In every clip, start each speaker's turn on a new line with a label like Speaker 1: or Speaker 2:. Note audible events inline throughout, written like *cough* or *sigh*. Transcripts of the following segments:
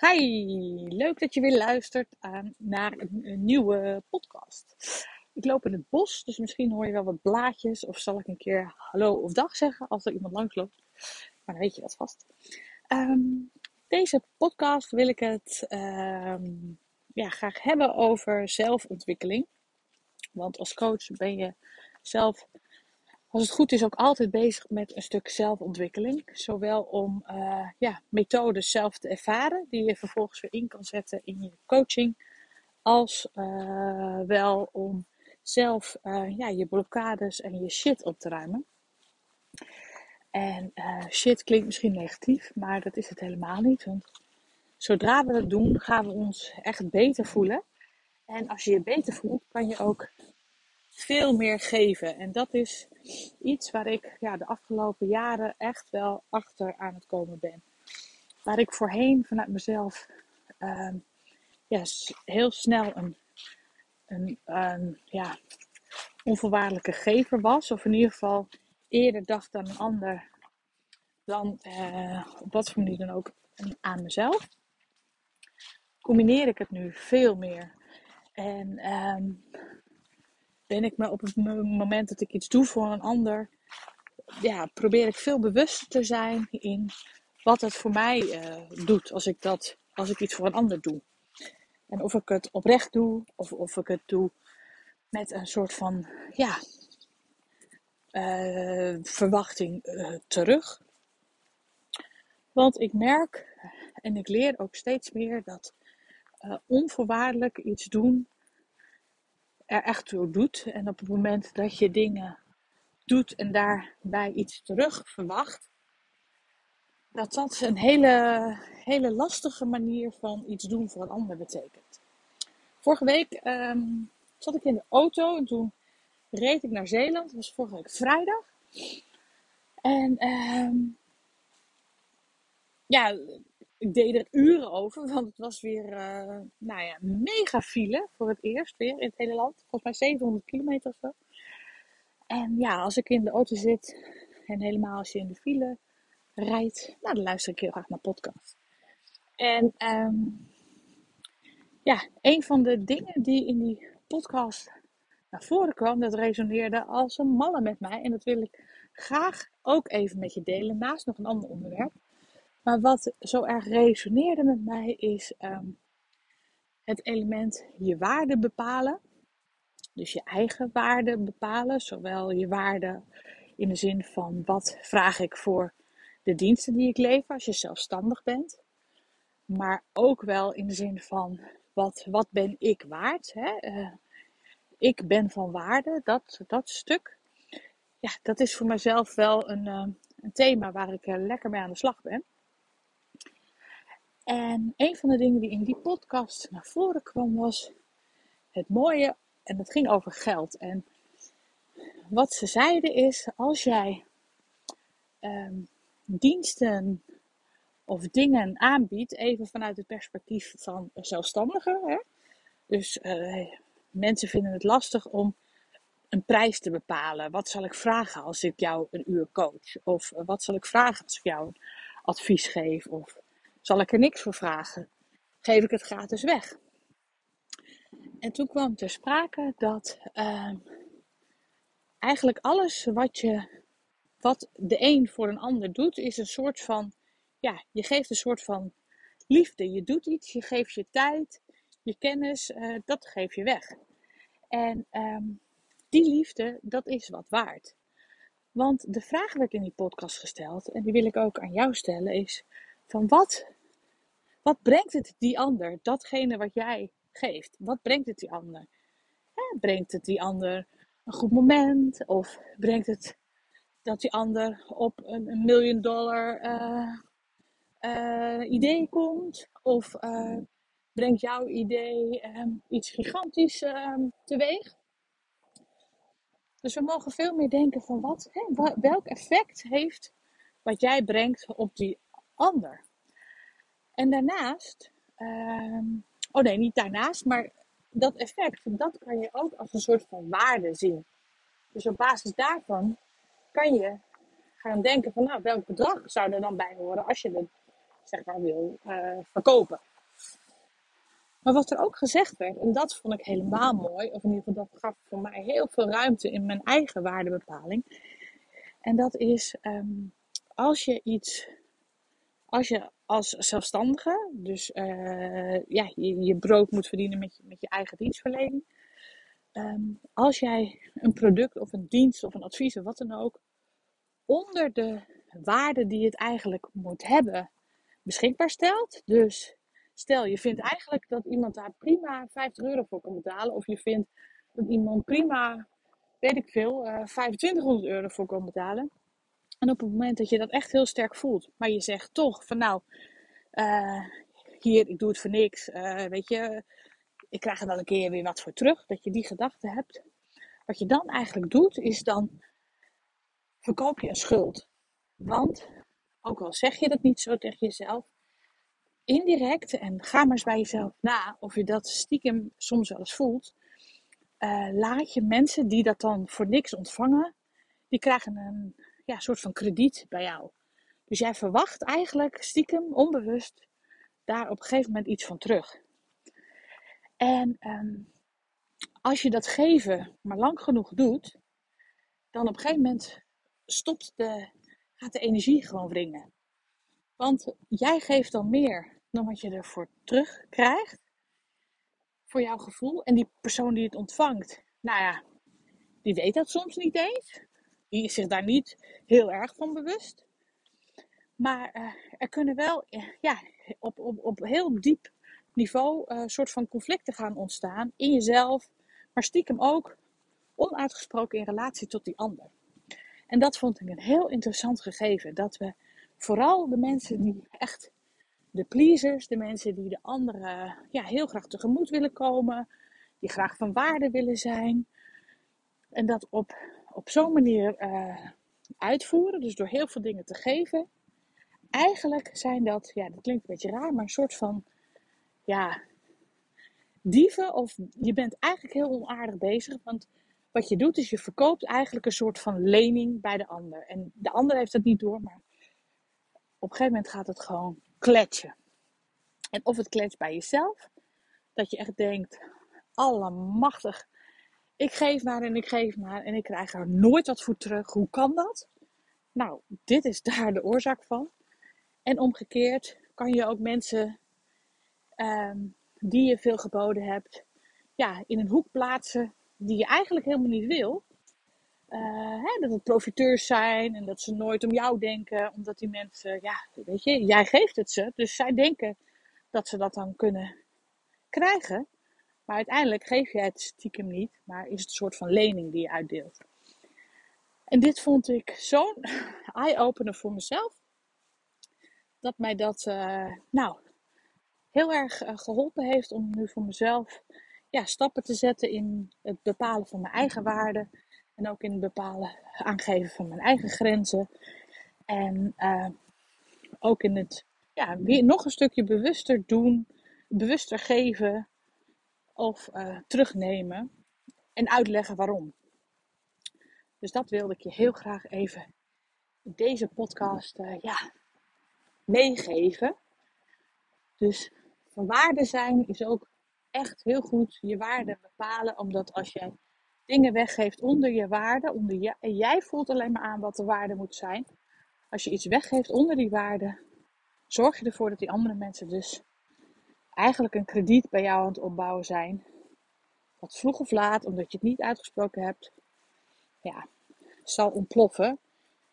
Speaker 1: Hi, leuk dat je weer luistert aan, naar een, nieuwe podcast. Ik loop in het bos, dus misschien hoor je wel wat blaadjes of zal ik een keer hallo of dag zeggen als er iemand langs loopt. Maar dan weet je dat vast. Ehm, deze podcast wil ik het ehm, ja, graag hebben over zelfontwikkeling. Want als coach ben je zelf als het goed is, ook altijd bezig met een stuk zelfontwikkeling. Zowel om uh, ja, methodes zelf te ervaren, die je vervolgens weer in kan zetten in je coaching, als uh, wel om zelf uh, ja, je blokkades en je shit op te ruimen. En shit klinkt misschien negatief, maar dat is het helemaal niet. Want zodra we dat doen, gaan we ons echt beter voelen. En als je je beter voelt, kan je ook veel meer geven. En dat is iets waar ik ja, de afgelopen jaren echt wel achter aan het komen ben. Waar ik voorheen vanuit mezelf ja, heel snel een, een, een ja, onvoorwaardelijke gever was. Of in ieder geval eerder dacht aan een ander dan uh, op wat voor manier dan ook aan mezelf. Combineer ik het nu veel meer. En um, ben ik me op het moment dat ik iets doe voor een ander, ja, probeer ik veel bewuster te zijn in wat het voor mij uh, doet als ik, dat, als ik iets voor een ander doe. En of ik het oprecht doe, of of ik het doe met een soort van, ja, uh, verwachting uh, terug. Want ik merk en ik leer ook steeds meer dat onvoorwaardelijk iets doen er echt toe doet. En op het moment dat je dingen doet en daarbij iets terug verwacht, dat dat een hele, hele lastige manier van iets doen voor een ander betekent. Vorige week um, zat ik in de auto en toen reed ik naar Zeeland. Dat was vorige week vrijdag. En um, ja, ik deed er uren over, want het was weer, uh, nou ja, mega file voor het eerst weer in het hele land. Volgens mij 700 kilometer of zo. En ja, als ik in de auto zit en helemaal als je in de file rijdt, nou dan luister ik heel graag naar podcast. En um, ja, een van de dingen die in die podcast naar voren kwam, dat resoneerde als een malle met mij. En dat wil ik graag ook even met je delen, naast nog een ander onderwerp. Maar wat zo erg resoneerde met mij is um, het element je waarde bepalen. Dus je eigen waarde bepalen. Zowel je waarde in de zin van wat vraag ik voor de diensten die ik lever als je zelfstandig bent. Maar ook wel in de zin van wat, wat ben ik waard. Hè? Uh, ik ben van waarde, dat, dat stuk. Ja, dat is voor mezelf wel een, uh, een thema waar ik uh, lekker mee aan de slag ben. En een van de dingen die in die podcast naar voren kwam was het mooie, en dat ging over geld. En wat ze zeiden is, als jij um, diensten of dingen aanbiedt, even vanuit het perspectief van zelfstandigen. Hè? Dus uh, mensen vinden het lastig om een prijs te bepalen. Wat zal ik vragen als ik jou een uur coach? Of uh, wat zal ik vragen als ik jou advies geef? Of zal ik er niks voor vragen? Geef ik het gratis weg? En toen kwam ter sprake dat uh, eigenlijk alles wat, je, wat de een voor een ander doet, is een soort van, ja, je geeft een soort van liefde. Je doet iets, je geeft je tijd, je kennis, uh, dat geef je weg. En um, die liefde, dat is wat waard. Want de vraag werd in die podcast gesteld, en die wil ik ook aan jou stellen, is van wat wat brengt het die ander, datgene wat jij geeft? Wat brengt het die ander? brengt het die ander een goed moment? Of brengt het dat die ander op een, een miljoen dollar uh, uh, idee komt? Of uh, brengt jouw idee um, iets gigantisch um, teweeg? Dus we mogen veel meer denken van wat, hè, welk effect heeft wat jij brengt op die ander? En daarnaast, uh, oh nee, niet daarnaast, maar dat effect, dat kan je ook als een soort van waarde zien. Dus op basis daarvan kan je gaan denken van, nou, welk bedrag zou er dan bij horen als je er zeg maar wil uh, verkopen. Maar wat er ook gezegd werd, en dat vond ik helemaal mooi, of in ieder geval dat gaf voor mij heel veel ruimte in mijn eigen waardebepaling. En dat is um, als je iets, als je als zelfstandige, dus uh, ja, je, brood moet verdienen met je, met je eigen dienstverlening. Um, als jij een product of een dienst of een advies of wat dan ook onder de waarde die het eigenlijk moet hebben beschikbaar stelt. Dus stel je vindt eigenlijk dat iemand daar prima 50 euro voor kan betalen. Of je vindt dat iemand prima, weet ik veel, uh, 2500 euro voor kan betalen. En op het moment dat je dat echt heel sterk voelt, maar je zegt toch van nou, uh, hier, ik doe het voor niks. Uh, weet je, ik krijg er dan een keer weer wat voor terug. Dat je die gedachte hebt. Wat je dan eigenlijk doet, is dan verkoop je een schuld. Want, ook al zeg je dat niet zo tegen jezelf, indirect, en ga maar eens bij jezelf na of je dat stiekem soms wel eens voelt, uh, laat je mensen die dat dan voor niks ontvangen, die krijgen een ja, soort van krediet bij jou. Dus jij verwacht eigenlijk stiekem, onbewust, daar op een gegeven moment iets van terug. En um, als je dat geven maar lang genoeg doet, dan op een gegeven moment stopt de, gaat de energie gewoon wringen. Want jij geeft dan meer dan wat je ervoor terugkrijgt. Voor jouw gevoel. En die persoon die het ontvangt, nou ja, die weet dat soms niet eens. Die is zich daar niet heel erg van bewust. Maar uh, er kunnen wel uh, ja, op, op, op heel diep niveau uh, soort van conflicten gaan ontstaan in jezelf, maar stiekem ook onuitgesproken in relatie tot die ander. En dat vond ik een heel interessant gegeven. Dat we vooral de mensen die echt de pleasers, de mensen die de anderen ja, heel graag tegemoet willen komen, die graag van waarde willen zijn. En dat op, op zo'n manier uh, uitvoeren, dus door heel veel dingen te geven. Eigenlijk zijn dat, ja, dat klinkt een beetje raar, maar een soort van, ja, dieven. Of je bent eigenlijk heel onaardig bezig, want wat je doet is je verkoopt eigenlijk een soort van lening bij de ander. En de ander heeft het niet door, maar op een gegeven moment gaat het gewoon kletsen. En of het klets bij jezelf, dat je echt denkt, allemachtig, ik geef maar en ik geef maar en ik krijg er nooit wat voor terug. Hoe kan dat? Nou, dit is daar de oorzaak van. En omgekeerd kan je ook mensen um, die je veel geboden hebt, ja, in een hoek plaatsen die je eigenlijk helemaal niet wil. Uh, hè, dat het profiteurs zijn en dat ze nooit om jou denken, omdat die mensen, ja, weet je, jij geeft het ze, dus zij denken dat ze dat dan kunnen krijgen. Maar uiteindelijk geef je het stiekem niet, maar is het een soort van lening die je uitdeelt. En dit vond ik zo'n *laughs* eye-opener voor mezelf, dat mij dat, uh, nou, heel erg uh, geholpen heeft om nu voor mezelf ja, stappen te zetten in het bepalen van mijn eigen waarden. En ook in het bepalen, aangeven van mijn eigen grenzen. En uh, ook in het ja, weer nog een stukje bewuster doen, bewuster geven of uh, terugnemen. En uitleggen waarom. Dus dat wilde ik je heel graag even in deze podcast uh, ja, meegeven. Dus van waarde zijn is ook echt heel goed je waarde bepalen. Omdat als jij dingen weggeeft onder je waarde, onder je, en jij voelt alleen maar aan wat de waarde moet zijn. Als je iets weggeeft onder die waarde, zorg je ervoor dat die andere mensen dus eigenlijk een krediet bij jou aan het opbouwen zijn. Wat vroeg of laat, omdat je het niet uitgesproken hebt, ja, zal ontploffen,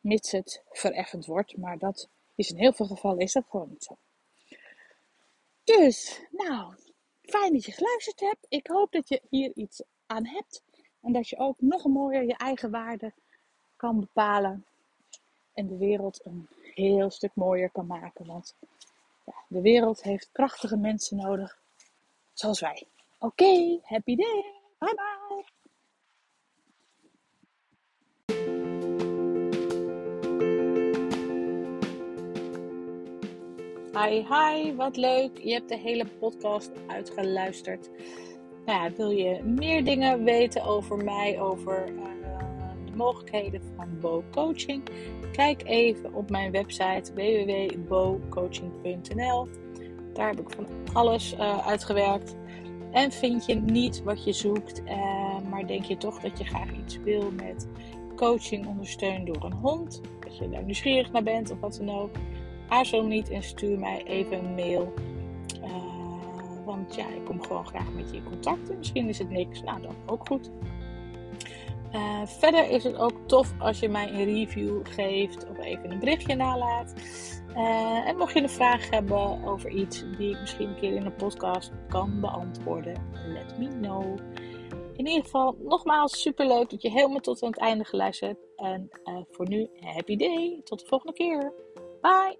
Speaker 1: mits het vereffend wordt. Maar dat is in heel veel gevallen is dat gewoon niet zo. Dus, nou, Fijn dat je geluisterd hebt. Ik hoop dat je hier iets aan hebt. En dat je ook nog mooier je eigen waarde kan bepalen. En de wereld een heel stuk mooier kan maken. Want de wereld heeft krachtige mensen nodig. Zoals wij. Oké, happy day. Bye bye. Hi, hi, wat leuk. Je hebt de hele podcast uitgeluisterd. Nou ja, wil je meer dingen weten over mij, over de mogelijkheden van Bo Coaching. Kijk even op mijn website www.bocoaching.nl. Daar heb ik van alles uh, uitgewerkt. En vind je niet wat je zoekt, uh, maar denk je toch dat je graag iets wil met coaching ondersteund door een hond, dat je daar nieuwsgierig naar bent of wat dan ook, aarzel niet en stuur mij even een mail. Uh, want ja, ik kom gewoon graag met je in contact. En misschien is het niks, nou dan ook goed. Eh, verder is het ook tof als je mij een review geeft of even een berichtje nalaat. Uh, en mocht je een vraag hebben over iets die ik misschien een keer in een podcast kan beantwoorden, let me know. In ieder geval, nogmaals super leuk dat je helemaal tot aan het einde geluisterd hebt. En eh, voor nu, happy day. Tot de volgende keer. Bye.